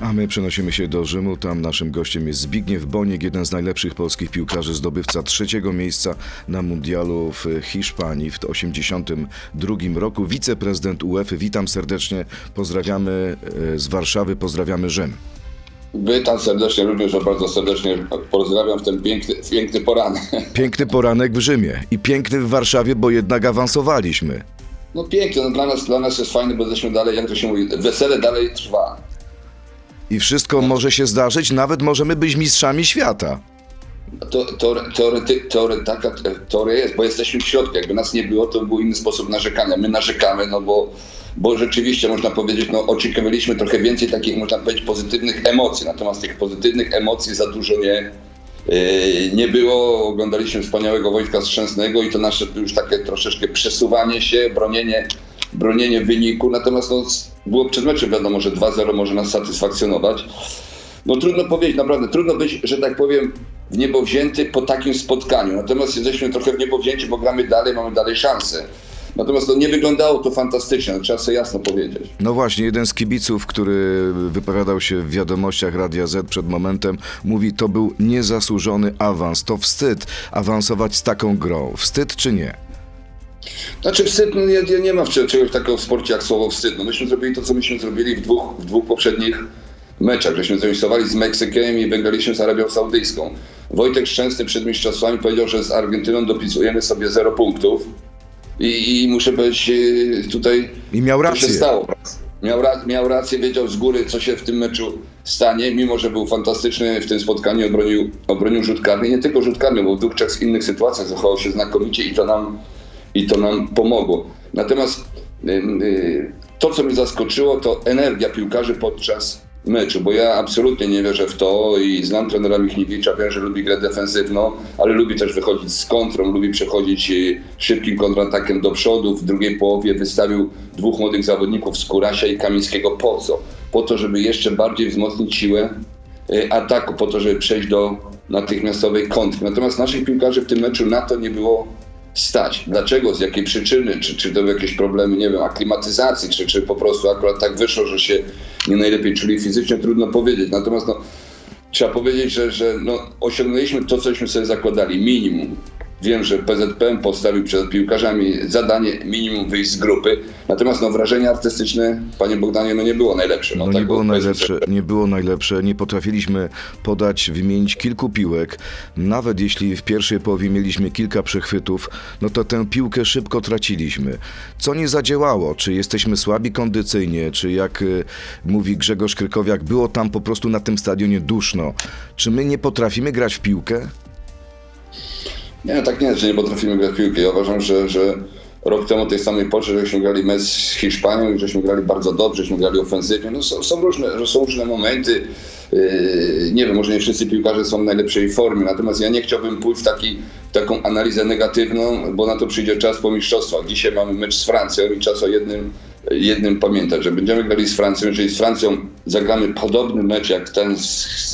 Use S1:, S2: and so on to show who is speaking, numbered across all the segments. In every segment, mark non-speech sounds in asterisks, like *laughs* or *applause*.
S1: A my przenosimy się do Rzymu. Tam naszym gościem jest Zbigniew Boniek, jeden z najlepszych polskich piłkarzy, zdobywca trzeciego miejsca na mundialu w Hiszpanii w 1982 roku. Wiceprezydent UEFA. Witam serdecznie. Pozdrawiamy e, z Warszawy, pozdrawiamy Rzym.
S2: Witam serdecznie, również bardzo serdecznie pozdrawiam w ten piękny, piękny poranek. *laughs*
S1: Piękny poranek w Rzymie i piękny w Warszawie, bo jednak awansowaliśmy.
S2: No pięknie, no dla nas, dla nas jest fajne, bo jesteśmy dalej, jak to się mówi, wesele dalej trwa.
S1: I wszystko może się zdarzyć, nawet możemy być mistrzami świata.
S2: To, to, teore, taka teoria jest, bo jesteśmy w środku. Jakby nas nie było, to był inny sposób narzekania. My narzekamy, no bo, bo rzeczywiście można powiedzieć, no oczekiwaliśmy trochę więcej takich, można powiedzieć, pozytywnych emocji. Natomiast tych pozytywnych emocji za dużo nie, yy, nie było. Oglądaliśmy wspaniałego Wojtka Strzęsnego i to nasze już takie troszeczkę przesuwanie się, bronienie, bronienie wyniku. Natomiast no, było przed meczem wiadomo, że 2-0 może nas satysfakcjonować. No trudno powiedzieć, naprawdę trudno być, że tak powiem, w niebo wzięty po takim spotkaniu. Natomiast jesteśmy trochę w niebo wzięci, bo gramy dalej, mamy dalej szansę. Natomiast no, nie wyglądało to fantastycznie, no, trzeba sobie jasno powiedzieć.
S1: No właśnie, jeden z kibiców, który wypowiadał się w wiadomościach Radia Z przed momentem, mówi, to był niezasłużony awans, to wstyd awansować z taką grą. Wstyd czy nie?
S2: Znaczy wstyd, no nie, nie ma czegoś takiego w sporcie jak słowo wstyd. No myśmy zrobili to, co myśmy zrobili w dwóch, w dwóch poprzednich meczach, żeśmy zremisowali z Meksykiem i wygraliśmy z Arabią Saudyjską. Wojtek Szczęsny przed mistrzostwami powiedział, że z Argentyną dopisujemy sobie 0 punktów i, i muszę powiedzieć e, tutaj,
S1: I miał rację.
S2: stało. Miał, ra- miał rację, wiedział z góry, co się w tym meczu stanie, mimo że był fantastyczny w tym spotkaniu, obronił, obronił rzut karny. Nie tylko rzut karny, bo w dwóch, trzech innych sytuacjach zachował się znakomicie i to nam, i to nam pomogło. Natomiast y, y, to, co mnie zaskoczyło, to energia piłkarzy podczas meczu, bo ja absolutnie nie wierzę w to i znam trenera Michniewicza, wiem, że lubi grę defensywną, ale lubi też wychodzić z kontrą, lubi przechodzić y, szybkim kontratakiem do przodu. W drugiej połowie wystawił dwóch młodych zawodników z Kurasia i Kamińskiego. Po co? Po to, żeby jeszcze bardziej wzmocnić siłę ataku, po to, żeby przejść do natychmiastowej kontry. Natomiast naszych piłkarzy w tym meczu na to nie było stać. Dlaczego? Z jakiej przyczyny? Czy, czy to były jakieś problemy, nie wiem, aklimatyzacji, czy, czy po prostu akurat tak wyszło, że się nie najlepiej czuli fizycznie? Trudno powiedzieć. Natomiast no, trzeba powiedzieć, że, że no, osiągnęliśmy to, cośmy sobie zakładali. Minimum. Wiem, że PZPM postawił przed piłkarzami zadanie minimum wyjść z grupy. Natomiast no, wrażenie artystyczne, panie Bogdanie, no nie było najlepsze.
S1: No
S2: tak
S1: nie było najlepsze, nie było najlepsze, nie potrafiliśmy podać, wymienić kilku piłek. Nawet jeśli w pierwszej połowie mieliśmy kilka przechwytów, no to tę piłkę szybko traciliśmy. Co nie zadziałało? Czy jesteśmy słabi kondycyjnie, czy jak y, mówi Grzegorz Krykowiak, było tam po prostu na tym stadionie duszno. Czy my nie potrafimy grać w piłkę?
S2: Nie, tak nie jest, że nie potrafimy grać w piłkę. Ja uważam, że, że rok temu tej samej porze, żeśmy grali mecz z Hiszpanią i żeśmy grali bardzo dobrze, żeśmy grali ofensywnie. No, są, są, różne, są różne momenty. Yy, nie wiem, może nie wszyscy piłkarze są w najlepszej formie, natomiast ja nie chciałbym pójść w taki, taką analizę negatywną, bo na to przyjdzie czas po mistrzostwach. Dzisiaj mamy mecz z Francją i czas o jednym, jednym pamiętać, że będziemy grali z Francją. Jeżeli z Francją zagramy podobny mecz jak ten z,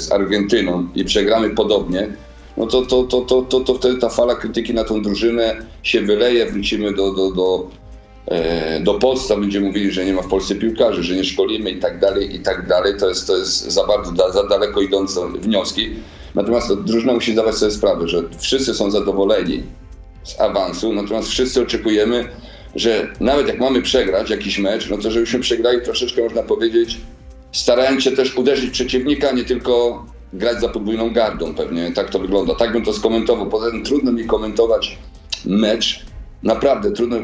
S2: z Argentyną i przegramy podobnie, no to, to, to, to, to, to wtedy ta fala krytyki na tą drużynę się wyleje, wrócimy do, do, do, e, do podstaw, będziemy mówili, że nie ma w Polsce piłkarzy, że nie szkolimy i tak dalej, i tak dalej. To jest, to jest za bardzo, da, za daleko idące wnioski. Natomiast drużyna musi zdawać sobie sprawę, że wszyscy są zadowoleni z awansu, natomiast wszyscy oczekujemy, że nawet jak mamy przegrać jakiś mecz, no to żebyśmy przegrali troszeczkę, można powiedzieć, starając się też uderzyć przeciwnika, nie tylko grać za podwójną gardą pewnie, tak to wygląda. Tak bym to skomentował. Poza tym trudno mi komentować mecz, naprawdę trudno,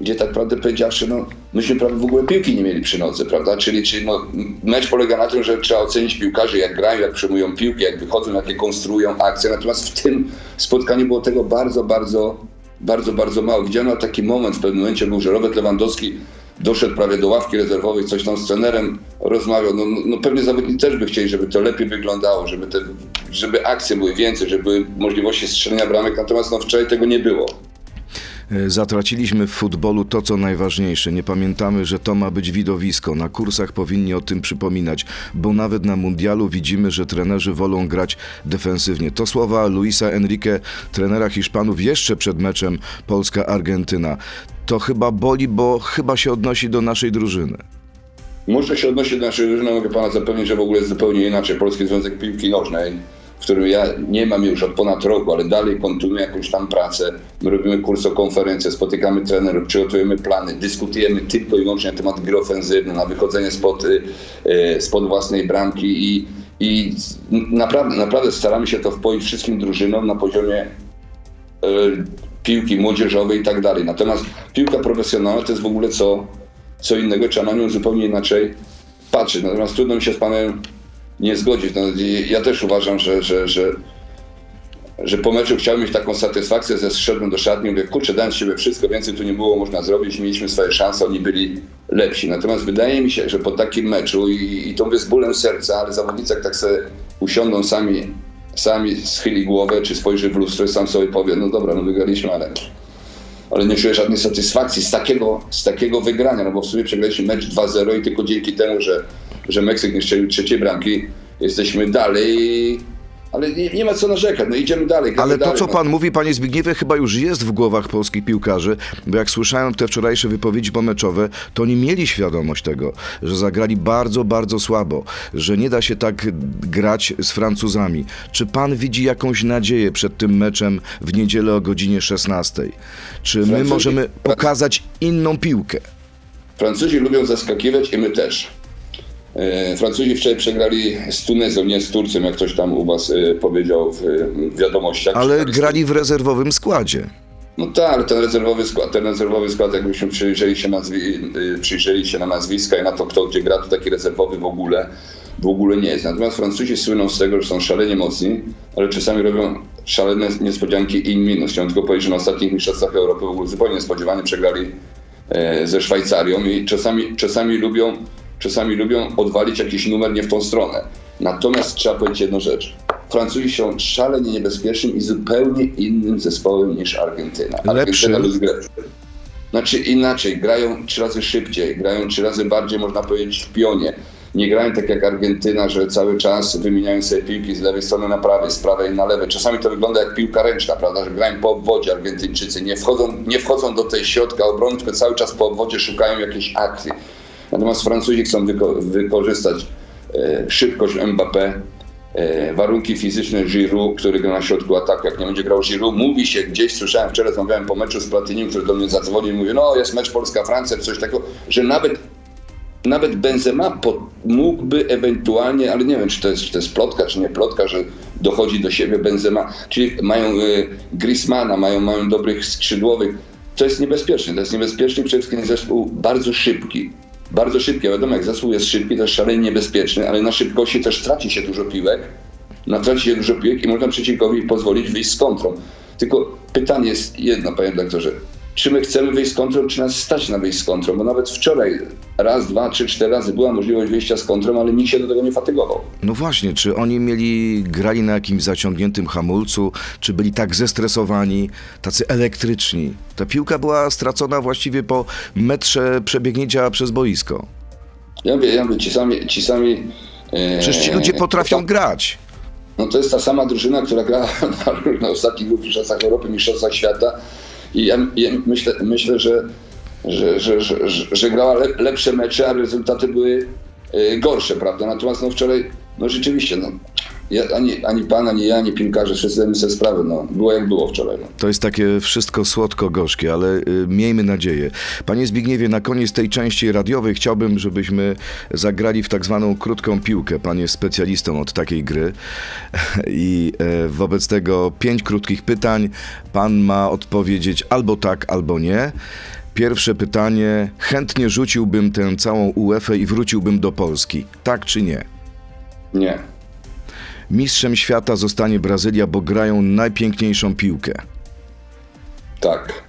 S2: gdzie tak prawdę powiedziawszy, no myśmy prawie w ogóle piłki nie mieli przy nodze, prawda? Czyli, czyli no, mecz polega na tym, że trzeba ocenić piłkarzy, jak grają, jak przejmują piłki, jak wychodzą, jakie konstruują akcje. Natomiast w tym spotkaniu było tego bardzo, bardzo, bardzo, bardzo mało. Widziano taki moment w pewnym momencie był, że Robert Lewandowski doszedł prawie do ławki rezerwowej, coś tam z trenerem rozmawiał. No, no pewnie zawodnicy też by chcieli, żeby to lepiej wyglądało, żeby, te, żeby akcje były więcej, żeby były możliwości strzelenia bramek, natomiast no wczoraj tego nie było.
S1: E, Zatraciliśmy w futbolu to, co najważniejsze. Nie pamiętamy, że to ma być widowisko. Na kursach powinni o tym przypominać, bo nawet na mundialu widzimy, że trenerzy wolą grać defensywnie. To słowa Luisa Enrique, trenera Hiszpanów, jeszcze przed meczem Polska-Argentyna. To chyba boli, bo chyba się odnosi do naszej drużyny.
S2: Muszę się odnosić do naszej drużyny, mogę pana zapewnić, że w ogóle jest zupełnie inaczej. Polski Związek Piłki Nożnej, w którym ja nie mam już od ponad roku, ale dalej kontynuuję jakąś tam pracę. My robimy kursokonferencje, spotykamy trenerów, przygotowujemy plany, dyskutujemy tylko i wyłącznie na temat gry ofensywnej, na wychodzenie spod, y, y, spod własnej bramki i, i naprawdę, naprawdę staramy się to wpoić wszystkim drużynom na poziomie e, piłki młodzieżowej i tak dalej. Natomiast piłka profesjonalna to jest w ogóle co, co innego, trzeba na nią zupełnie inaczej patrzeć. Natomiast trudno mi się z panem nie zgodzić. No, ja też uważam, że, że, że, że po meczu chciałbym mieć taką satysfakcję, że zszedłem do szatni mówię, kurczę, dałem z siebie wszystko, więcej tu nie było można zrobić, mieliśmy swoje szanse, oni byli lepsi. Natomiast wydaje mi się, że po takim meczu i, i to mówię z bólem serca, ale zawodnicy jak tak sobie usiądą sami, sami schyli głowę, czy spojrzy w lustro i sam sobie powie, no dobra, no wygraliśmy, ale ale nie czuję żadnej satysfakcji z takiego, z takiego wygrania, no bo w sumie przegraliśmy mecz 2-0 i tylko dzięki temu, że, że Meksyk nie strzelił trzeciej bramki, jesteśmy dalej, ale nie, nie ma co narzekać, no idziemy dalej.
S1: Ale to,
S2: dalej,
S1: co
S2: no.
S1: pan mówi, panie Zbigniewie, chyba już jest w głowach polskich piłkarzy, bo jak słyszałem te wczorajsze wypowiedzi pomeczowe, to oni mieli świadomość tego, że zagrali bardzo, bardzo słabo, że nie da się tak grać z Francuzami. Czy pan widzi jakąś nadzieję przed tym meczem w niedzielę o godzinie 16? Czy my
S2: Francuzi-
S1: możemy pokazać inną piłkę?
S2: Francuzi lubią zaskakiwać i my też. E, Francuzi wczoraj przegrali z Tunezją, nie z Turcją, jak ktoś tam u was e, powiedział w, wiadomościach.
S1: Ale grali w rezerwowym składzie.
S2: No tak, ale ten rezerwowy skład, ten rezerwowy skład, jakbyśmy przyjrzeli się, nazwi, y, przyjrzeli się na nazwiska i na to, kto gdzie gra, to taki rezerwowy w ogóle, w ogóle nie jest. Natomiast Francuzi słyną z tego, że są szalenie mocni, ale czasami robią szalene niespodzianki in minus. Chciałem tylko powiedzieć, że na ostatnich mistrzostwach Europy w ogóle zupełnie niespodziewanie przegrali e, ze Szwajcarią i czasami, czasami lubią czasami lubią odwalić jakiś numer nie w tą stronę. Natomiast trzeba powiedzieć jedną rzecz. Francuzi są szalenie niebezpiecznym i zupełnie innym zespołem niż Argentyna. Argentyna grać. Znaczy inaczej, grają trzy razy szybciej, grają trzy razy bardziej, można powiedzieć, w pionie. Nie grają tak jak Argentyna, że cały czas wymieniają sobie piłki z lewej strony na prawej, z prawej na lewej. Czasami to wygląda jak piłka ręczna, prawda, że grają po obwodzie Argentyńczycy. Nie wchodzą, nie wchodzą do tej środka obrony, tylko cały czas po obwodzie szukają jakiejś akcji. Natomiast Francuzi chcą wyko- wykorzystać e, szybkość Mbappé, e, warunki fizyczne Giroud, który gra na środku ataku. Jak nie będzie grał Giroud, mówi się gdzieś, słyszałem wczoraj, rozmawiałem po meczu z Platinim, który do mnie zadzwonił i mówi, no jest mecz Polska-Francja, coś takiego, że nawet nawet Benzema mógłby ewentualnie, ale nie wiem, czy to, jest, czy to jest plotka, czy nie plotka, że dochodzi do siebie Benzema, czyli mają y, Griezmana, mają, mają dobrych skrzydłowych. To jest niebezpieczne, to jest niebezpieczny przede wszystkim zespół bardzo szybki. Bardzo szybki, a wiadomo, jak zespół jest szybki, to jest szalenie niebezpieczny, ale na szybkości też traci się dużo piłek, na traci się dużo piłek i można przeciwnikowi pozwolić wyjść z kontrą. Tylko pytanie jest jedno, panie doktorze. Czy my chcemy wyjść z kontrą, czy nas stać na wyjść z kontrą? Bo nawet wczoraj raz, dwa, trzy, cztery razy była możliwość wyjścia z kontrą, ale nikt się do tego nie fatygował.
S1: No właśnie, czy oni mieli, grali na jakimś zaciągniętym hamulcu, czy byli tak zestresowani, tacy elektryczni? Ta piłka była stracona właściwie po metrze przebiegnięcia przez boisko.
S2: Ja mówię, ja mówię ci sami... Ci sami e,
S1: Przecież ci ludzie potrafią grać.
S2: No to jest ta sama drużyna, która gra *laughs* na, na ostatnich dwóch mistrzostwach Europy, mistrzostwach świata i ja, ja myślę, myślę, że, że, że, że, że, grała le, lepsze mecze, a rezultaty były e, gorsze, prawda? Natomiast no wczoraj, no rzeczywiście, no, ja, ani, ani pan, ani ja, ani piłkarze, wszyscy zdajemy sobie sprawę, no, było jak było wczoraj. No.
S1: To jest takie wszystko słodko-gorzkie, ale y, miejmy nadzieję. Panie Zbigniewie, na koniec tej części radiowej chciałbym, żebyśmy zagrali w tak zwaną krótką piłkę. Pan jest specjalistą od takiej gry *laughs* i e, wobec tego pięć krótkich pytań. Pan ma odpowiedzieć albo tak, albo nie. Pierwsze pytanie. Chętnie rzuciłbym tę całą UEFA i wróciłbym do Polski. Tak czy nie?
S2: Nie,
S1: Mistrzem świata zostanie Brazylia, bo grają najpiękniejszą piłkę.
S2: tak,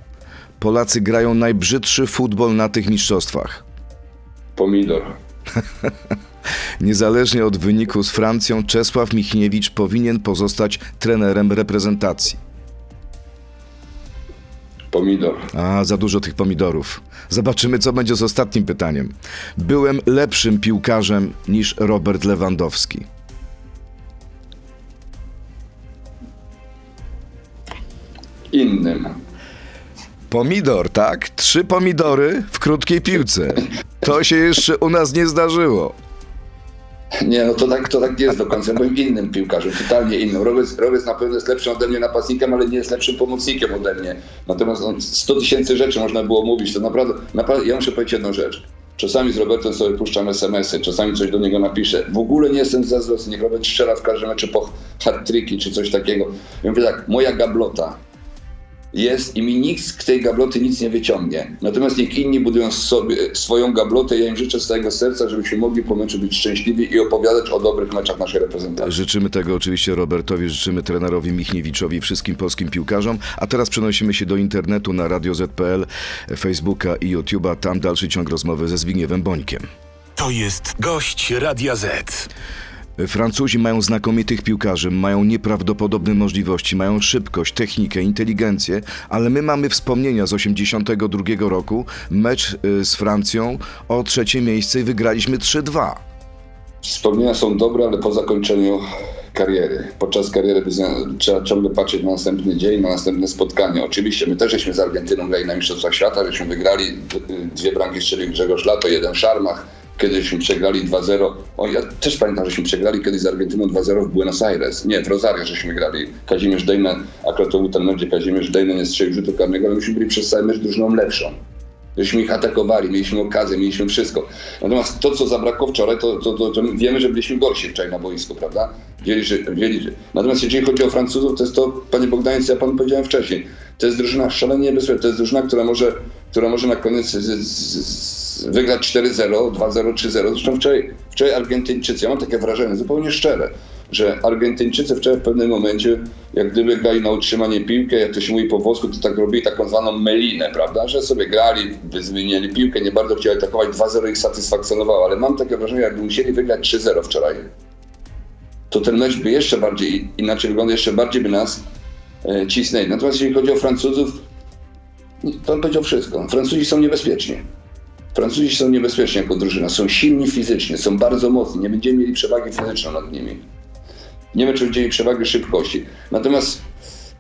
S1: Polacy grają najbrzydszy futbol na tych mistrzostwach.
S2: pomidor, *laughs*
S1: Niezależnie od wyniku z Francją, Czesław Michniewicz powinien pozostać trenerem reprezentacji.
S2: Pomidor,
S1: A, za dużo tych pomidorów. Zobaczymy, co będzie z ostatnim pytaniem. Byłem lepszym piłkarzem niż Robert Lewandowski.
S2: innym,
S1: Pomidor, tak? Trzy pomidory w krótkiej piłce. To się jeszcze u nas nie zdarzyło.
S2: Nie, no to tak, to tak nie jest do końca. Byłem innym piłkarzem, totalnie innym. Robec, Robec na pewno jest lepszy ode mnie napastnikiem, ale nie jest lepszym pomocnikiem ode mnie. Natomiast no, 100 tysięcy rzeczy można było mówić. To naprawdę, naprawdę, ja muszę powiedzieć jedną rzecz. Czasami z Robertem sobie puszczam SMS-y, czasami coś do niego napiszę. W ogóle nie jestem zazdrosny, niech Robert strzela w każdym meczu po hat-tricki czy coś takiego. Ja mówię tak, moja gablota jest i mi nikt z tej gabloty nic nie wyciągnie. Natomiast niech inni budują sobie swoją gablotę. Ja im życzę z całego serca, żebyśmy mogli po meczu być szczęśliwi i opowiadać o dobrych meczach naszej reprezentacji.
S1: Życzymy tego oczywiście Robertowi, życzymy trenerowi Michniewiczowi, wszystkim polskim piłkarzom. A teraz przenosimy się do internetu na Radio Z.pl, Facebooka i YouTube'a. Tam dalszy ciąg rozmowy ze Zbigniewem Bońkiem.
S3: To jest gość Radia Z.
S1: Francuzi mają znakomitych piłkarzy, mają nieprawdopodobne możliwości, mają szybkość, technikę, inteligencję, ale my mamy wspomnienia z 82 roku, mecz y, z Francją o trzecie miejsce i wygraliśmy 3-2.
S2: Wspomnienia są dobre, ale po zakończeniu kariery. Podczas kariery trzeba ciągle patrzeć na następny dzień, na następne spotkanie. Oczywiście my też żeśmy z Argentyną grali na Mistrzostwach Świata, żeśmy wygrali dwie bramki strzelił Grzegorz Lato, jeden Szarmach, Kiedyśmy przegrali 2-0. O, ja też pamiętam, żeśmy przegrali kiedyś z Argentyną 2-0 w Buenos Aires. Nie, w Rosario żeśmy grali. Kazimierz Dejna, akurat to był ten mecz, Kazimierz Dejna nie strzelił rzutu karnego, ale myśmy byli przez cały mecz drużyną lepszą. Żeśmy ich atakowali, mieliśmy okazję, mieliśmy wszystko. Natomiast to, co zabrakło wczoraj, to, to, to, to wiemy, że byliśmy gorsi wczoraj na boisku, prawda? Wieli, że, wieli, że... Natomiast jeżeli chodzi o Francuzów, to jest to, panie Bogdanie, co ja panu powiedziałem wcześniej, to jest drużyna szalenie niebezpieczna, to jest drużyna, która może, która może na koniec z, z, z wygrać 4-0, 2-0, 3-0. Zresztą wczoraj, wczoraj Argentyńczycy, ja mam takie wrażenie, zupełnie szczere, że Argentyńczycy wczoraj w pewnym momencie, jak gdyby grali na utrzymanie piłkę, jak to się mówi po włosku, to tak robili taką zwaną melinę, prawda, że sobie grali, zmieniali piłkę, nie bardzo chcieli atakować, 2-0 ich satysfakcjonowało, ale mam takie wrażenie, jakby musieli wygrać 3-0 wczoraj, to ten mecz by jeszcze bardziej, inaczej wyglądał, jeszcze bardziej by nas e, cisnęli. Natomiast jeśli chodzi o Francuzów, pan powiedział wszystko. Francuzi są niebezpieczni. Francuzi są niebezpieczni jako drużyna, są silni fizycznie, są bardzo mocni, nie będziemy mieli przewagi fizycznej nad nimi. Nie będziemy mieli przewagi szybkości. Natomiast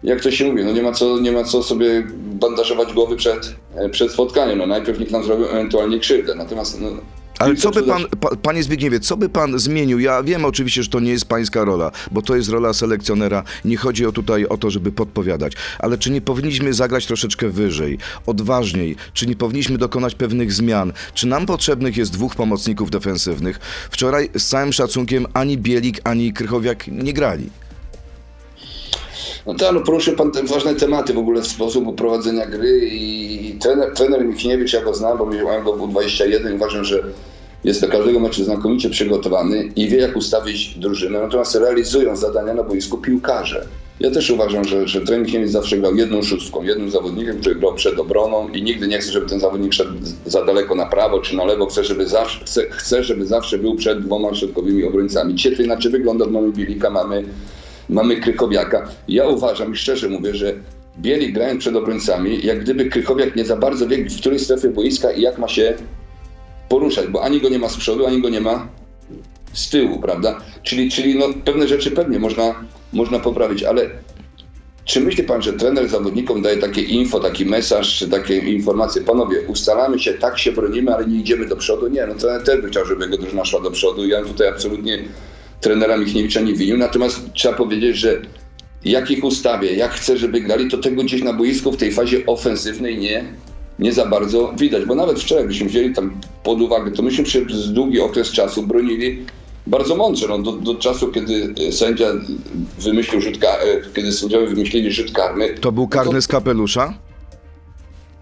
S2: jak to się mówi, no nie ma co, nie ma co sobie bandażować głowy przed, przed spotkaniem. No najpierw niech nam zrobią ewentualnie krzywdę. Natomiast no,
S1: ale co by pan, pa, panie Zbigniewie, co by pan zmienił? Ja wiem oczywiście, że to nie jest pańska rola, bo to jest rola selekcjonera. Nie chodzi o tutaj o to, żeby podpowiadać. Ale czy nie powinniśmy zagrać troszeczkę wyżej, odważniej? Czy nie powinniśmy dokonać pewnych zmian? Czy nam potrzebnych jest dwóch pomocników defensywnych? Wczoraj z całym szacunkiem ani Bielik, ani Krychowiak nie grali.
S2: No tak, no poruszył pan te ważne tematy w ogóle w sposób prowadzenia gry i trener, trener Michniewicz, ja go znam, bo miałem go w 21 i uważam, że jest do każdego meczu znakomicie przygotowany i wie jak ustawić drużynę, natomiast realizują zadania na boisku piłkarze. Ja też uważam, że, że Michniewicz zawsze grał jedną szóstką, jednym zawodnikiem, który grał przed obroną i nigdy nie chce, żeby ten zawodnik szedł za daleko na prawo czy na lewo. Chce, żeby zawsze, chce, chce, żeby zawsze był przed dwoma środkowymi obrońcami. Dzisiaj to inaczej wygląda, mamy Bielika, mamy mamy Krychowiaka. Ja uważam i szczerze mówię, że Bieli grając przed obrońcami, jak gdyby Krychowiak nie za bardzo wie, w której strefie boiska i jak ma się poruszać, bo ani go nie ma z przodu, ani go nie ma z tyłu, prawda? Czyli, czyli no, pewne rzeczy pewnie można, można poprawić, ale czy myśli pan, że trener zawodnikom daje takie info, taki mesaż, czy takie informacje, panowie, ustalamy się, tak się bronimy, ale nie idziemy do przodu? Nie, no trener też by chciał, żeby jego drużyna szła do przodu. Ja tutaj absolutnie trenera Michniewicza nie winił, natomiast trzeba powiedzieć, że jak ich ustawię, jak chcę, żeby grali, to tego gdzieś na boisku w tej fazie ofensywnej nie, nie za bardzo widać, bo nawet wczoraj, byśmy wzięli tam pod uwagę, to myśmy przez długi okres czasu bronili bardzo mądrze, no, do, do czasu, kiedy sędzia wymyślił rzut, e, kiedy sędziowie wymyślili rzut karny.
S1: To był karny no to, z kapelusza?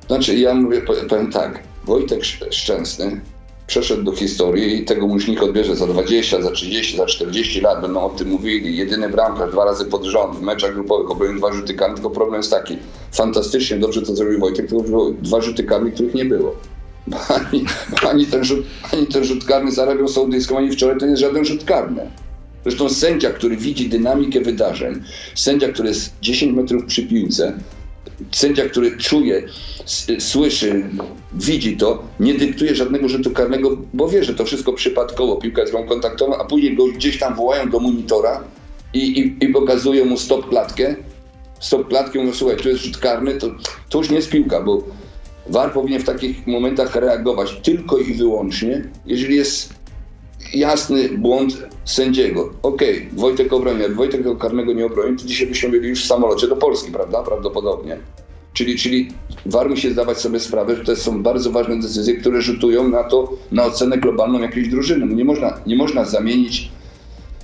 S2: Znaczy, ja mówię, powiem tak, Wojtek Szczęsny przeszedł do historii i tego już nikt odbierze za 20, za 30, za 40 lat, będą o tym mówili. Jedyny bramkarz dwa razy pod rząd w meczach grupowych obronił dwa rzuty karne, tylko problem jest taki, fantastycznie dobrze to zrobił Wojtek, tylko było dwa rzuty karne, których nie było. *laughs* Ani, ani, ten rzut, ani ten rzut karny z Arabią Saudyjską, ani wczoraj to nie jest żaden rzut karny. Zresztą sędzia, który widzi dynamikę wydarzeń, sędzia, który jest 10 metrów przy piłce, sędzia, który czuje, słyszy, widzi to, nie dyktuje żadnego rzutu karnego, bo wie, że to wszystko przypadkowo, piłka jest grą kontaktową, a później go gdzieś tam wołają do monitora i, i, i pokazują mu stop klatkę, stop klatki, mówią, słuchaj, tu jest rzut karny, to, to już nie jest piłka, bo VAR powinien w takich momentach reagować tylko i wyłącznie, jeżeli jest jasny błąd sędziego. Okej, Wojtek obronił, jak Wojtek tego karnego nie obronił, to dzisiaj byśmy byli już w samolocie do Polski, prawda? Prawdopodobnie. Czyli, czyli VAR musi zdawać sobie sprawę, że to są bardzo ważne decyzje, które rzutują na to, na ocenę globalną jakiejś drużyny. No nie, można, nie można zamienić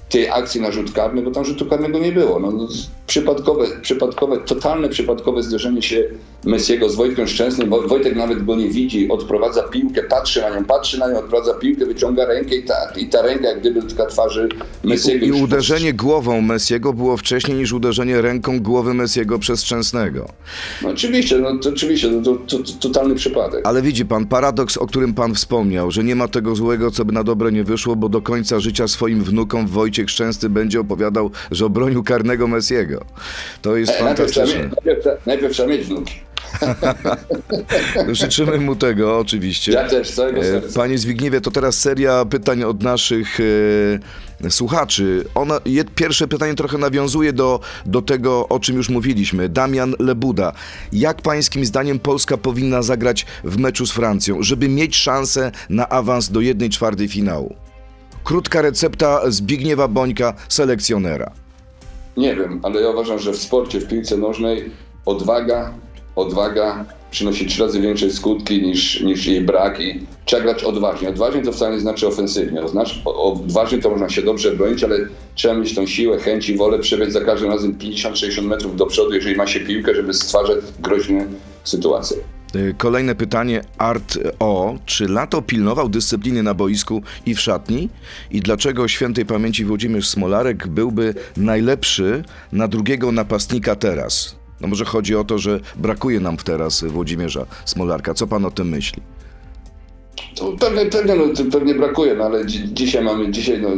S2: tej akcji na rzut karny, bo tam rzutu karnego nie było. No, przypadkowe, przypadkowe, totalne przypadkowe zderzenie się Messiego z Wojtkiem Szczęsnym. Wo- Wojtek nawet go nie widzi, odprowadza piłkę, patrzy na nią, patrzy na nią, odprowadza piłkę, wyciąga rękę i ta, i ta ręka jak gdyby dotyka twarzy Messiego.
S1: I
S2: Już-
S1: uderzenie głową Messiego było wcześniej niż uderzenie ręką głowy Messiego przez Szczęsnego.
S2: No oczywiście, no to oczywiście, no, to, to, to totalny przypadek.
S1: Ale widzi pan, paradoks, o którym pan wspomniał, że nie ma tego złego, co by na dobre nie wyszło, bo do końca życia swoim wnukom Wojciech Szczęsny będzie opowiadał, że obronił karnego Messiego. To jest
S2: E,
S1: fantastyczne.
S2: najpierw, trzeba- najpierw trzeba mieć wnuki. *laughs*
S1: Życzymy mu tego, oczywiście.
S2: Ja też, całego
S1: E,
S2: serca.
S1: Panie Zbigniewie, to teraz seria pytań od naszych e, słuchaczy. Ona, je, pierwsze pytanie trochę nawiązuje do, do tego, o czym już mówiliśmy. Damian Lebuda. Jak pańskim zdaniem Polska powinna zagrać w meczu z Francją, żeby mieć szansę na awans do 1 czwartej finału? Krótka recepta Zbigniewa Bońka, selekcjonera.
S2: Nie wiem, ale ja uważam, że w sporcie, w piłce nożnej odwaga, odwaga przynosi trzy razy większe skutki niż, niż jej brak i trzeba grać odważnie. Odważnie to wcale nie znaczy ofensywnie. Znaczy, odważnie to można się dobrze bronić, ale trzeba mieć tą siłę, chęć i wolę przebiec za każdym razem 50-60 metrów do przodu, jeżeli ma się piłkę, żeby stwarzać groźne sytuacje.
S1: E, Kolejne pytanie Art O. Czy Lato pilnował dyscypliny na boisku i w szatni? I dlaczego świętej pamięci Włodzimierz Smolarek byłby najlepszy na drugiego napastnika teraz? No może chodzi o to, że brakuje nam teraz Włodzimierza Smolarka. Co pan o tym myśli?
S2: To pewnie, pewnie, no, pewnie brakuje, no ale dzi- dzisiaj mamy, dzisiaj no,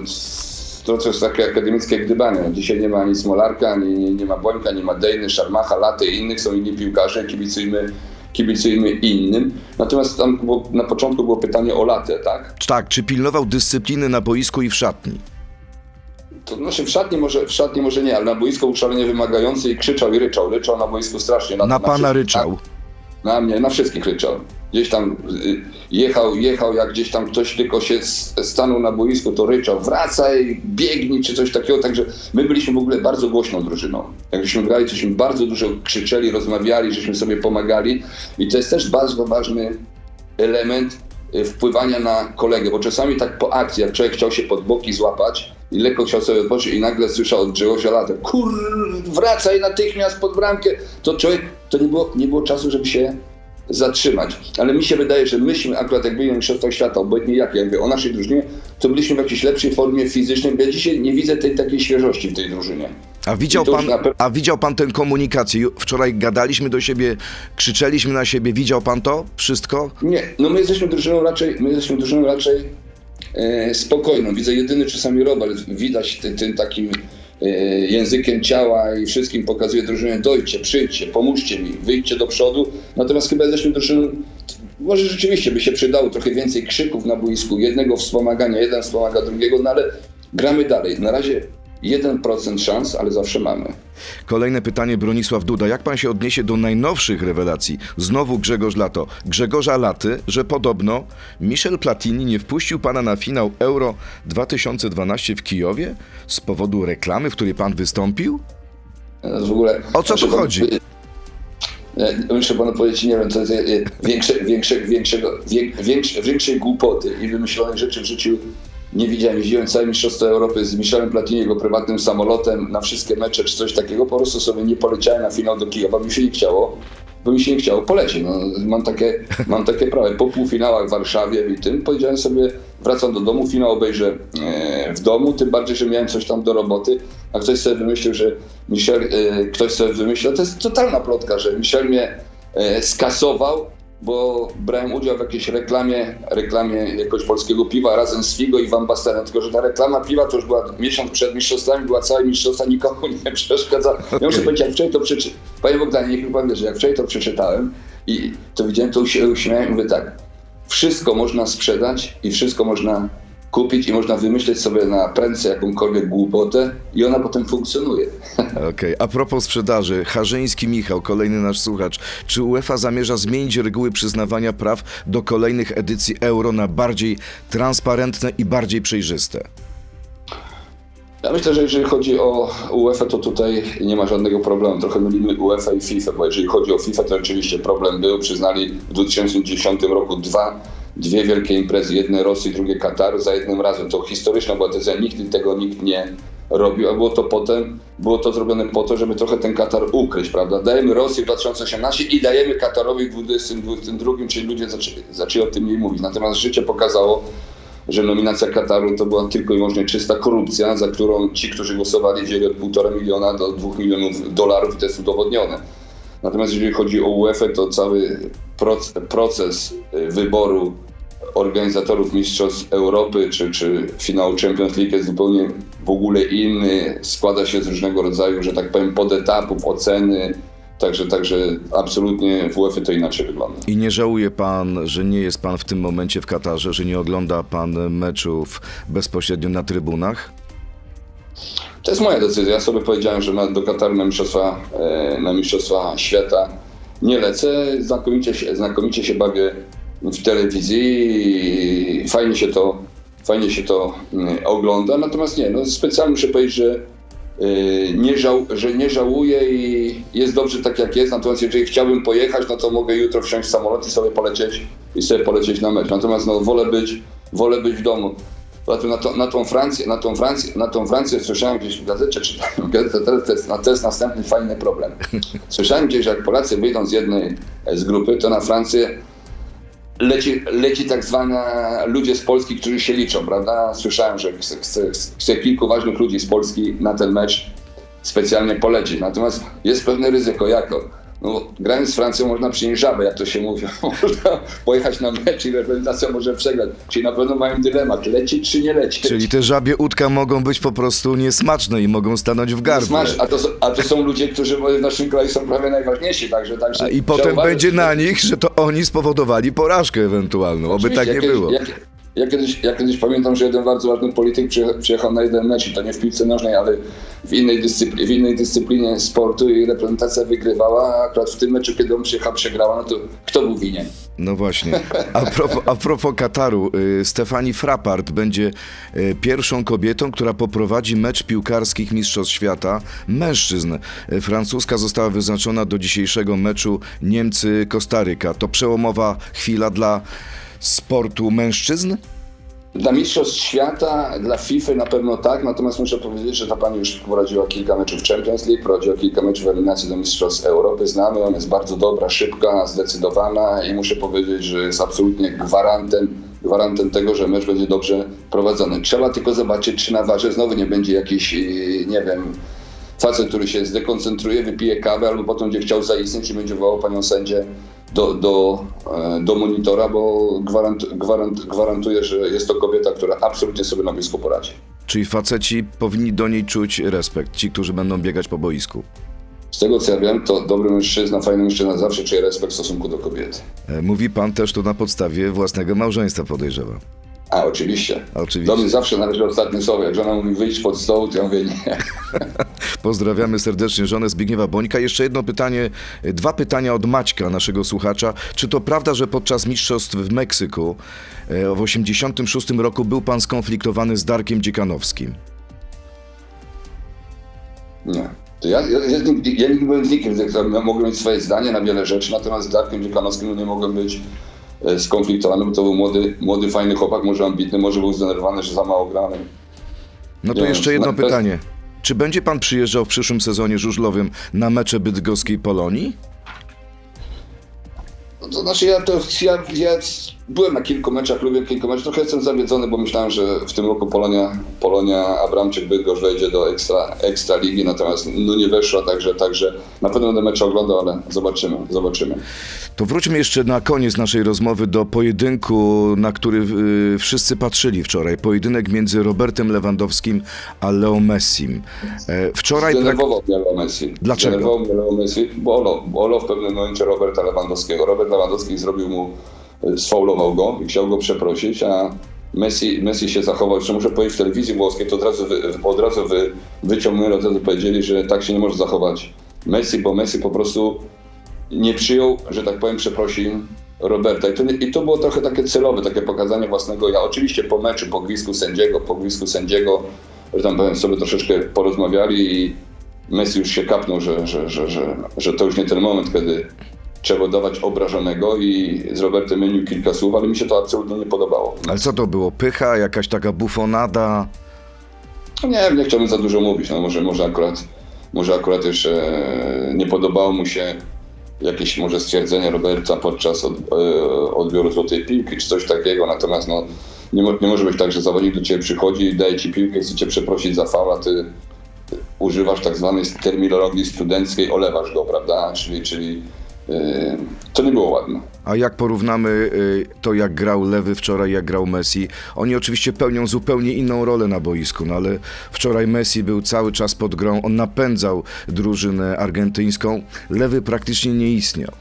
S2: to takie akademickie gdybanie. No, dzisiaj nie ma ani Smolarka, ani nie, nie ma Bońka, nie ma Dejny, Szarmacha, Laty i innych, są inni piłkarze, kibicujmy, kibicujmy innym. Natomiast tam było, na początku było pytanie o Latę, tak?
S1: Tak, czy pilnował dyscypliny na boisku i w szatni?
S2: To znaczy w szatni może, w szatni może nie, ale na boisku był szalenie wymagający i krzyczał i ryczał. Ryczał na boisku strasznie.
S1: Na pana
S2: wszystkich-
S1: ryczał.
S2: Na mnie, na wszystkich ryczał. Gdzieś tam y, jechał, jechał, jak gdzieś tam ktoś tylko się stanął na boisku, to ryczał, wracaj, biegnij, czy coś takiego. Także my byliśmy w ogóle bardzo głośną drużyną. Jak żeśmy grali, tośmy bardzo dużo krzyczeli, rozmawiali, żeśmy sobie pomagali. I to jest też bardzo ważny element y, wpływania na kolegę, bo czasami tak po akcji, jak człowiek chciał się pod boki złapać i lekko chciał sobie odpocząć i nagle słyszał od Grzegorza Lata, kur, wracaj natychmiast pod bramkę, to człowiek, to nie było, nie było czasu, żeby się zatrzymać. Ale mi się wydaje, że myśmy akurat jak byli na Mistrzostwach Świata, obojętnie jak, ja mówię o naszej drużynie, to byliśmy w jakiejś lepszej formie fizycznej, bo ja dzisiaj nie widzę tej takiej świeżości w tej drużynie.
S1: A widział, pan,
S2: na pe-
S1: a widział pan tę komunikację? Wczoraj gadaliśmy do siebie, krzyczeliśmy na siebie. Widział pan to wszystko?
S2: Nie, no my jesteśmy drużyną raczej, my jesteśmy drużyną raczej spokojną. Widzę jedyny czasami Robert, widać ty- tym takim e, językiem ciała i wszystkim pokazuje drużynę, dojdźcie, przyjdźcie, pomóżcie mi, wyjdźcie do przodu. Natomiast chyba jesteśmy drużyną, może rzeczywiście by się przydało trochę więcej krzyków na boisku, jednego wspomagania, jeden wspomaga drugiego, no ale gramy dalej. Na razie 1% szans, ale zawsze mamy.
S1: Kolejne pytanie Bronisław Duda. Jak pan się odniesie do najnowszych rewelacji? Znowu Grzegorz Lato. Grzegorza Laty, że podobno Michel Platini nie wpuścił pana na finał Euro 2012 w Kijowie z powodu reklamy, w której pan wystąpił?
S2: W ogóle,
S1: O co tu chodzi?
S2: E, Muszę panu powiedzieć, nie wiem, co jest e, większe, większe, większego, większe, większej głupoty i wymyślonych rzeczy w życiu nie widziałem. Jeździłem całe Mistrzostwo Europy z Michelem Platini, jego prywatnym samolotem na wszystkie mecze czy coś takiego. Po prostu sobie nie poleciałem na finał do Kijowa, mi się nie chciało, bo mi się nie chciało polecieć. No, mam, takie, *laughs* mam takie prawo. Po półfinałach w Warszawie i tym powiedziałem sobie, wracam do domu, finał obejrzę e, w domu, tym bardziej, że miałem coś tam do roboty, a ktoś sobie wymyślił, że Michel, e, ktoś sobie wymyślił, to jest totalna plotka, że Michel mnie e, skasował, bo brałem udział w jakiejś reklamie, reklamie jakiegoś polskiego piwa razem z Figo i Van Bastenem, tylko że ta reklama piwa to już była miesiąc przed mistrzostwami, była całe mistrzostwa, nikomu nie przeszkadza. Ja muszę powiedzieć, jak wczoraj to przeczytałem, panie Bogdanie, niech mi pan wie, że jak wczoraj to przeczytałem i to widziałem, to się uśmiałem i mówię tak, wszystko można sprzedać i wszystko można kupić i można wymyśleć sobie na prędce jakąkolwiek głupotę i ona potem funkcjonuje. *laughs*
S1: Okej, a propos sprzedaży, Harzyński Michał, kolejny nasz słuchacz. Czy UEFA zamierza zmienić reguły przyznawania praw do kolejnych edycji Euro na bardziej transparentne i bardziej przejrzyste?
S2: Ja myślę, że jeżeli chodzi o UEFA, to tutaj nie ma żadnego problemu. Trochę mylimy UEFA i FIFA, bo jeżeli chodzi o FIFA, to oczywiście problem był. Przyznali w 2010 roku dwa, dwie wielkie imprezy, jedne Rosji, drugie Kataru za jednym razem. To historyczna była decyzja, nigdy tego nikt nie robił, a było to potem, było to zrobione po to, żeby trochę ten Katar ukryć, prawda? Dajemy Rosji w 2018 i dajemy Katarowi w 2022, czyli ludzie zaczęli, zaczęli o tym mniej mówić. Natomiast życie pokazało, że nominacja Kataru to była tylko i wyłącznie czysta korupcja, za którą ci, którzy głosowali, wzięli od 1,5 miliona do 2 milionów dolarów i to jest udowodnione. Natomiast jeżeli chodzi o UEFA, to cały proc- proces y, wyboru organizatorów Mistrzostw Europy czy, czy finału Champions League jest zupełnie w ogóle inny. Składa się z różnego rodzaju, że tak powiem, podetapów, oceny. Także, także absolutnie w UEFA to inaczej wygląda.
S1: I nie żałuje pan, że nie jest pan w tym momencie w Katarze, że nie ogląda pan meczów bezpośrednio na trybunach?
S2: To jest moja decyzja. Ja sobie powiedziałem, że do Kataru na mistrzostwa, e, na mistrzostwa świata nie lecę. Znakomicie się, znakomicie się bawię w telewizji i fajnie się to, fajnie się to mm, ogląda. Natomiast nie, no specjalnie muszę powiedzieć, że, e, nie żał, że nie żałuję i jest dobrze tak jak jest. Natomiast jeżeli chciałbym pojechać, no to mogę jutro wsiąść w samolot i sobie polecieć i sobie polecieć na mecz. Natomiast no, wolę być, wolę być w domu. Na, to, na tą Francję, na tą Francję, na tą Francję słyszałem gdzieś w gazecie, czytałem gazetę, to, jest, to jest następny fajny problem. *laughs* Słyszałem gdzieś, że jak Polacy wyjdą z jednej e, z grupy, to na Francję leci, leci tak zwana ludzie z Polski, którzy się liczą, prawda? Słyszałem, że chce, chce, chce kilku ważnych ludzi z Polski na ten mecz specjalnie polecieć. Natomiast jest pewne ryzyko, jako no, grając z Francją można przynieść żabę, jak to się mówi. *laughs* Można pojechać na mecz i reprezentacja może przegrać. Czyli na pewno mają dylemat, lecieć czy nie lecieć.
S1: Czyli te żabie udka mogą być po prostu niesmaczne i mogą stanąć w gardle.
S2: Smash, a, to, są- a to są ludzie, którzy w naszym kraju są prawie najważniejsi, także... także
S1: A I potem będzie na nich, że to oni spowodowali porażkę ewentualną. Oby tak nie było.
S2: Ja, kiedyś- ja, kiedyś, ja kiedyś pamiętam, że jeden bardzo ważny polityk przyje- przyjechał na jeden mecz, to nie w piłce nożnej, ale w innej, w innej dyscyplinie sportu i reprezentacja wygrywała, a akurat w tym meczu, kiedy on przyjechał, przegrała, no to kto był winien?
S1: No właśnie. A propos, a propos Kataru, y, Stefani Frappart będzie y, pierwszą kobietą, która poprowadzi mecz piłkarskich Mistrzostw Świata mężczyzn. Y, Francuska została wyznaczona do dzisiejszego meczu Niemcy-Kostaryka. To przełomowa chwila dla sportu mężczyzn?
S2: Dla Mistrzostw Świata, dla FIFA na pewno tak, natomiast muszę powiedzieć, że ta pani już prowadziła kilka meczów Champions League, prowadziła kilka meczów eliminacji do Mistrzostw Europy. Znamy, ona jest bardzo dobra, szybka, zdecydowana i muszę powiedzieć, że jest absolutnie gwarantem, gwarantem tego, że mecz będzie dobrze prowadzony. Trzeba tylko zobaczyć, czy na warze znowu nie będzie jakiś, yy, nie wiem, facet, który się zdekoncentruje, wypije kawę albo potem będzie chciał zaistnieć i będzie wołał panią sędzię do, do, e, do monitora, bo gwarant, gwarant, gwarantuję, że jest to kobieta, która absolutnie sobie na boisku poradzi.
S1: Czyli faceci powinni do niej czuć respekt, ci, którzy będą biegać po boisku.
S2: Z tego co ja wiem, to dobry mężczyzna, fajny mężczyzna zawsze czuje respekt w stosunku do kobiety.
S1: E, Mówi pan też tu na podstawie własnego małżeństwa, podejrzewam.
S2: A, oczywiście.
S1: Oczywiście.
S2: Do mnie zawsze należy ostatnie słowo. Jak żona mówi wyjść pod stoł, to ja mówię nie. *laughs*
S1: Pozdrawiamy serdecznie żonę Zbigniewa Bońka. Jeszcze jedno pytanie, dwa pytania od Maćka, naszego słuchacza. Czy to prawda, że podczas mistrzostw w Meksyku e, w 86 roku był pan skonfliktowany z Darkiem Dziekanowskim?
S2: Nie. To ja, ja, ja, ja nigdy byłem z nikim, ja mogłem mieć swoje zdanie na wiele rzeczy, natomiast z Darkiem Dziekanowskim nie mogłem być skonfliktowany, bo to był młody, młody fajny chłopak, może ambitny, może był zdenerwowany, że za mało grany.
S1: No to jeszcze jedno pytanie. Czy będzie pan przyjeżdżał w przyszłym sezonie żużlowym na mecze bydgoskiej Polonii?
S2: No to znaczy ja to ja, ja byłem na kilku meczach, lubię kilku meczów. Trochę jestem zawiedzony, bo myślałem, że w tym roku Polonia, Polonia Abramczyk Bydgoszcz wejdzie do ekstra, ekstra ligi, natomiast no nie weszła, także, także na pewno będę mecze oglądał, ale zobaczymy, zobaczymy.
S1: To wróćmy jeszcze na koniec naszej rozmowy do pojedynku, na który y, wszyscy patrzyli wczoraj. Pojedynek między Robertem Lewandowskim a Leo Messim. E, wczoraj...
S2: Zdenerwował mnie Leo Messi.
S1: Dlaczego?
S2: Zdenerwował mnie Leo Messi, bo olał, bo w pewnym momencie Roberta Lewandowskiego. Robert Lewandowski zrobił mu, sfaulował go i chciał go przeprosić, a Messi, Messi się zachował, jeszcze muszę powiedzieć w telewizji włoskiej, to od razu, wy, od razu wy, wyciągnęli, od razu powiedzieli, że tak się nie może zachować Messi, bo Messi po prostu nie przyjął, że tak powiem, przeprosin Roberta. I to, I to było trochę takie celowe, takie pokazanie własnego ja. Oczywiście po meczu, po gwizdku sędziego, po gwizdku sędziego, że tam powiem, sobie troszeczkę porozmawiali i Messi już się kapnął, że, że, że, że, że to już nie ten moment, kiedy trzeba dawać obrażonego i z Robertem mienił kilka słów, ale mi się to absolutnie nie podobało.
S1: Ale co to było? Pycha, jakaś taka bufonada?
S2: No nie wiem, nie chciałbym za dużo mówić. No może, może akurat może akurat jeszcze nie podobało mu się jakieś może stwierdzenie Roberta podczas od, e, odbioru złotej piłki czy coś takiego, natomiast no, nie, nie może być tak, że zawodnik do ciebie przychodzi i daje ci piłkę, chce cię przeprosić za faul, a ty używasz tak zwanej terminologii studenckiej, olewasz go, prawda? Czyli, czyli to nie było ładne.
S1: A jak porównamy y, to, jak grał Lewy wczoraj, jak grał Messi? Oni oczywiście pełnią zupełnie inną rolę na boisku, no ale wczoraj Messi był cały czas pod grą, on napędzał drużynę argentyńską. Lewy praktycznie nie istniał.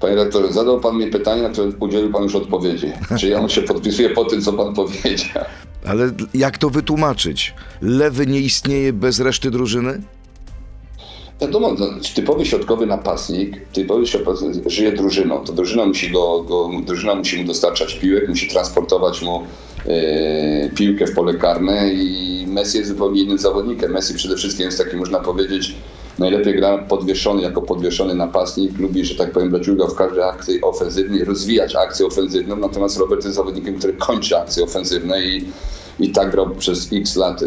S2: Panie redaktorze, zadał pan mi pytanie, na które udzielił pan już odpowiedzi. Czy ja się podpisuję po tym, co pan powiedział?
S1: Ale jak to wytłumaczyć? Lewy nie istnieje bez reszty drużyny?
S2: Wiadomo, no, typowy środkowy napastnik, typowy żyje drużyną. To drużyna musi, go, go, drużyna musi mu dostarczać piłek, musi transportować mu e, piłkę w pole karne i Messi jest zupełnie innym zawodnikiem. Messi przede wszystkim jest taki, można powiedzieć, najlepiej gra podwieszony jako podwieszony napastnik, lubi, że tak powiem, brać udział w każdej akcji ofensywnej, rozwijać akcję ofensywną, natomiast Robert jest zawodnikiem, który kończy akcje ofensywne i, i tak grał przez x lat e,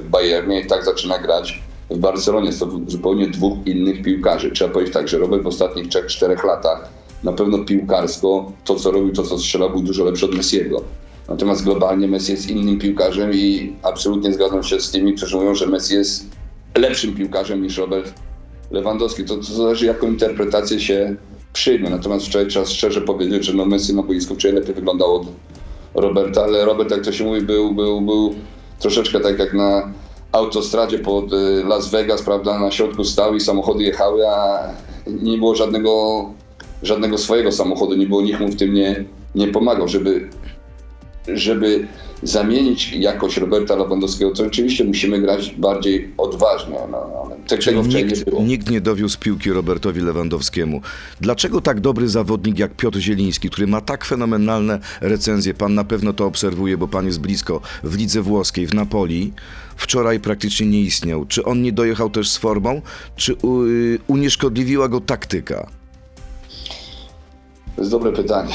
S2: w Bayernie i tak zaczyna grać w Barcelonie. Są to zupełnie dwóch innych piłkarzy. Trzeba powiedzieć tak, że Robert w ostatnich 3-4 latach na pewno piłkarsko to, co robił, to, co strzelał, był dużo lepszy od Messiego. Natomiast globalnie Messi jest innym piłkarzem i absolutnie zgadzam się z tymi, którzy mówią, że Messi jest lepszym piłkarzem niż Robert Lewandowski. To, to zależy, jaką interpretację się przyjmie. Natomiast wczoraj trzeba szczerze powiedzieć, że no Messi na boisku wczoraj lepiej wyglądał od Roberta, ale Robert, jak to się mówi, był, był, był troszeczkę tak jak na autostradzie pod y, Las Vegas, prawda, na środku stał i samochody jechały, a nie było żadnego, żadnego swojego samochodu, nie było nikt mu w tym nie, nie pomagał, żeby, żeby zamienić jakość Roberta Lewandowskiego, to oczywiście musimy grać bardziej odważnie. No, ale tego
S1: nikt,
S2: nie było.
S1: nikt nie dowiózł piłki Robertowi Lewandowskiemu. Dlaczego tak dobry zawodnik jak Piotr Zieliński, który ma tak fenomenalne recenzje, pan na pewno to obserwuje, bo pan jest blisko, w lidze włoskiej, w Napoli, wczoraj praktycznie nie istniał. Czy on nie dojechał też z formą, czy u, unieszkodliwiła go taktyka?
S2: To jest dobre pytanie.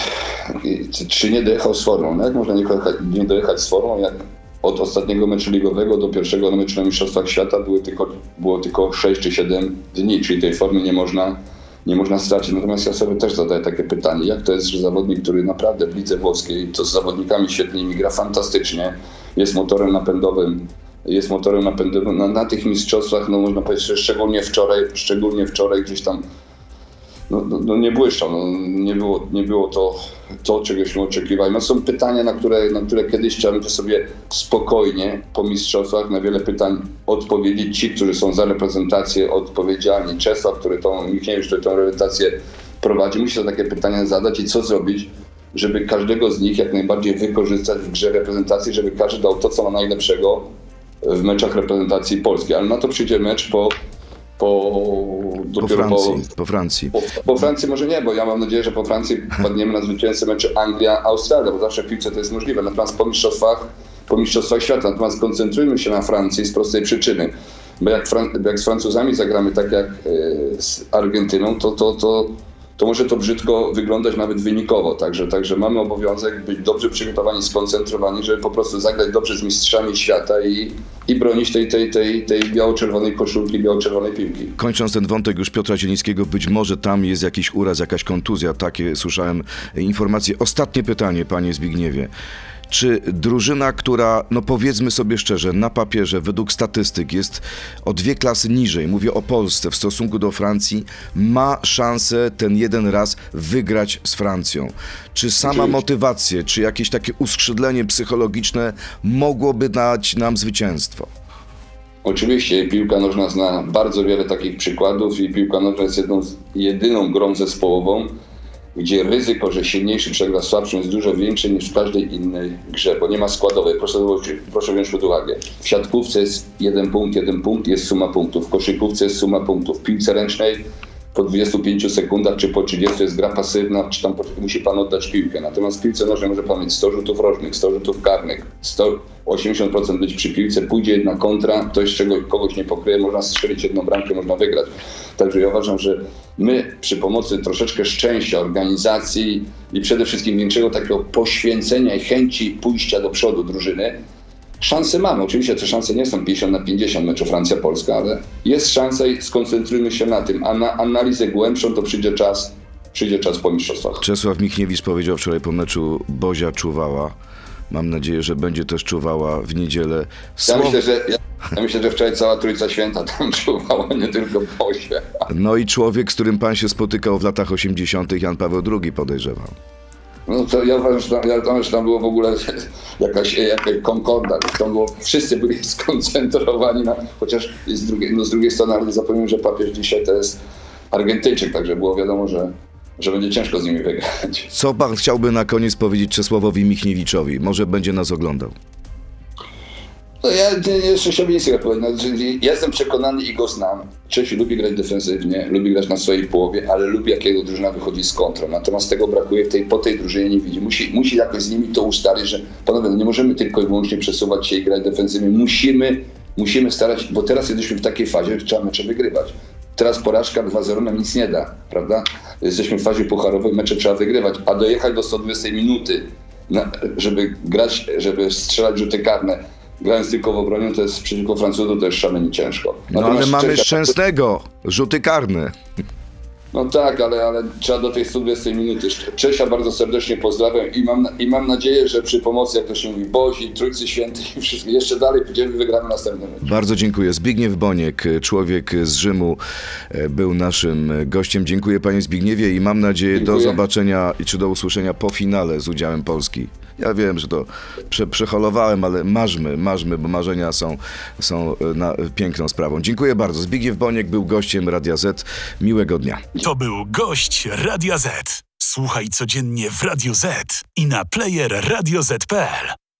S2: Czy, czy nie dojechał z formą? No jak można nie dojechać, nie dojechać z formą, jak od ostatniego meczu ligowego do pierwszego meczu na Mistrzostwach Świata były tylko, było tylko 6 czy 7 dni, czyli tej formy nie można, nie można stracić. Natomiast ja sobie też zadaję takie pytanie, jak to jest, że zawodnik, który naprawdę w lidze włoskiej, to z zawodnikami świetnymi gra fantastycznie, jest motorem napędowym jest motorem napędowym na, na tych mistrzostwach, no można powiedzieć, że szczególnie wczoraj, szczególnie wczoraj gdzieś tam no, no, no nie błyszczał, no, nie, było, nie było to, to, czegośmy oczekiwali. No są pytania, na które, na które kiedyś chciałbym sobie spokojnie po mistrzostwach na wiele pytań odpowiedzieć ci, którzy są za reprezentację odpowiedzialni. Czesław, który tą, Michniewicz, który tą reprezentację prowadzi, musi sobie takie pytania zadać i co zrobić, żeby każdego z nich jak najbardziej wykorzystać w grze reprezentacji, żeby każdy dał to, co ma najlepszego w meczach reprezentacji polskiej. Ale na to przyjdzie mecz po po,
S1: po Francji. Po, po Francji.
S2: Po, po, Francji może nie, bo ja mam nadzieję, że po Francji padniemy na zwycięzcę meczu Anglia-Australia, bo zawsze w piłce to jest możliwe. Natomiast po mistrzostwach, po mistrzostwach świata. Natomiast koncentrujmy się na Francji z prostej przyczyny. Bo jak, Fran- jak z Francuzami zagramy tak jak y, z Argentyną, to, to, to to może to brzydko wyglądać nawet wynikowo. Także, także mamy obowiązek być dobrze przygotowani, skoncentrowani, żeby po prostu zagrać dobrze z mistrzami świata i, i bronić tej, tej, tej, tej biało-czerwonej koszulki, biało-czerwonej piłki.
S1: Kończąc ten wątek już Piotra Zielińskiego, być może tam jest jakiś uraz, jakaś kontuzja, takie słyszałem informacje. Ostatnie pytanie, panie Zbigniewie. Czy drużyna, która, no powiedzmy sobie szczerze, na papierze, według statystyk jest o dwie klasy niżej, mówię o Polsce w stosunku do Francji, ma szansę ten jeden raz wygrać z Francją? Czy sama motywację, czy jakieś takie uskrzydlenie psychologiczne mogłoby dać nam zwycięstwo?
S2: Oczywiście piłka nożna zna bardzo wiele takich przykładów i piłka nożna jest jedną jedyną grą zespołową, gdzie ryzyko, że silniejszy przegra słabszym jest dużo większe niż w każdej innej grze, bo nie ma składowej. Proszę, proszę wziąć pod uwagę. W siatkówce jest jeden punkt, jeden punkt, jest suma punktów. W koszykówce jest suma punktów. W piłce ręcznej po 25 sekundach czy po 30 jest gra pasywna, czy tam musi pan oddać piłkę. Natomiast w piłce nożnej może pan mieć 100 rzutów rocznych, 100 rzutów karnych, 100, 80% być przy piłce, pójdzie jedna kontra, ktoś czego, kogoś nie pokryje, można strzelić jedną bramkę, można wygrać. Także ja uważam, że my przy pomocy troszeczkę szczęścia, organizacji i przede wszystkim większego takiego poświęcenia i chęci pójścia do przodu drużyny, Szanse mamy. Oczywiście te szanse nie są 50 na 50 meczu Francja-Polska, ale jest szansa i skoncentrujmy się na tym. A na analizę głębszą to przyjdzie czas, przyjdzie czas po mistrzostwach.
S1: Czesław Michniewicz powiedział wczoraj po meczu Bozia czuwała. Mam nadzieję, że będzie też czuwała w niedzielę.
S2: Ja
S1: Słow...
S2: myślę, że, ja, ja myślę, że wczoraj cała Trójca Święta tam *laughs* czuwała, nie tylko Bosie.
S1: No i człowiek, z którym pan się spotykał w latach 80., Jan Paweł II podejrzewał.
S2: No to ja uważam, że tam, ja uważam, że tam było w ogóle *laughs* jakaś, jakaś konkordat. Tam było, wszyscy byli *laughs* skoncentrowani na, chociaż z drugiej, no z drugiej strony, ale zapomnijmy, że papież dzisiaj to jest Argentyńczyk, także było wiadomo, że, że będzie ciężko z nimi wygrać.
S1: Co pan chciałby na koniec powiedzieć Czesławowi Michniewiczowi? Może będzie nas oglądał.
S2: No ja jeszcze się nie powiem. No, ja jestem przekonany i go znam. Czesiu lubi grać defensywnie, lubi grać na swojej połowie, ale lubi jak jego drużyna wychodzi z kontrą. Natomiast tego brakuje w tej, po tej drużynie nie widzi. Musi, musi jakoś z nimi to ustalić, że panowie, no nie możemy tylko i wyłącznie przesuwać się i grać defensywnie. Musimy, musimy starać, bo teraz jesteśmy w takiej fazie, że trzeba mecze wygrywać. Teraz porażka 2-0 nam nic nie da, prawda? Jesteśmy w fazie pucharowej, mecze trzeba wygrywać, a dojechać do 120 minuty, żeby grać, żeby strzelać rzuty karne, grając tylko w obronie, to jest przeciwko Francuzom to jest szalenie ciężko.
S1: No ale
S2: Natomiast
S1: mamy
S2: Czechia-
S1: Szczęsnego. Rzuty karne.
S2: No tak, ale, ale trzeba do tej 120 minuty. Czesia bardzo serdecznie pozdrawiam i mam, i mam nadzieję, że przy pomocy, jak to się mówi, Bozi, Trójcy Świętej i wszystkich, jeszcze dalej pójdziemy, wygramy następny mecz.
S1: Bardzo dziękuję. Zbigniew Boniek, człowiek z Rzymu, e, był naszym gościem. Dziękuję panie Zbigniewie i mam nadzieję do
S2: Dziękuję.
S1: zobaczenia i czy do usłyszenia po finale z udziałem Polski. Ja wiem, że to prze, przeholowałem, ale marzmy, marzmy, bo marzenia są, są e, na, piękną sprawą. Dziękuję bardzo. Zbigniew Boniek był gościem Radia Z. Miłego dnia.
S3: To był gość Radia Z. Słuchaj codziennie w Radio Z i na player radioz.pl.